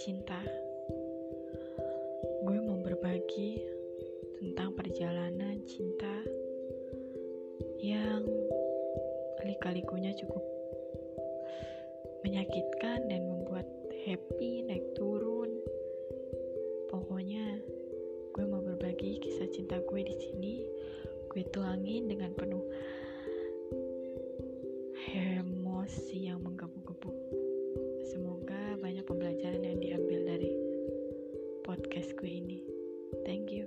cinta. Gue mau berbagi tentang perjalanan cinta yang kali-kalikunya cukup menyakitkan dan membuat happy naik turun. Pokoknya gue mau berbagi kisah cinta gue di sini. Gue tuangin dengan penuh emosi yang ini. Thank you.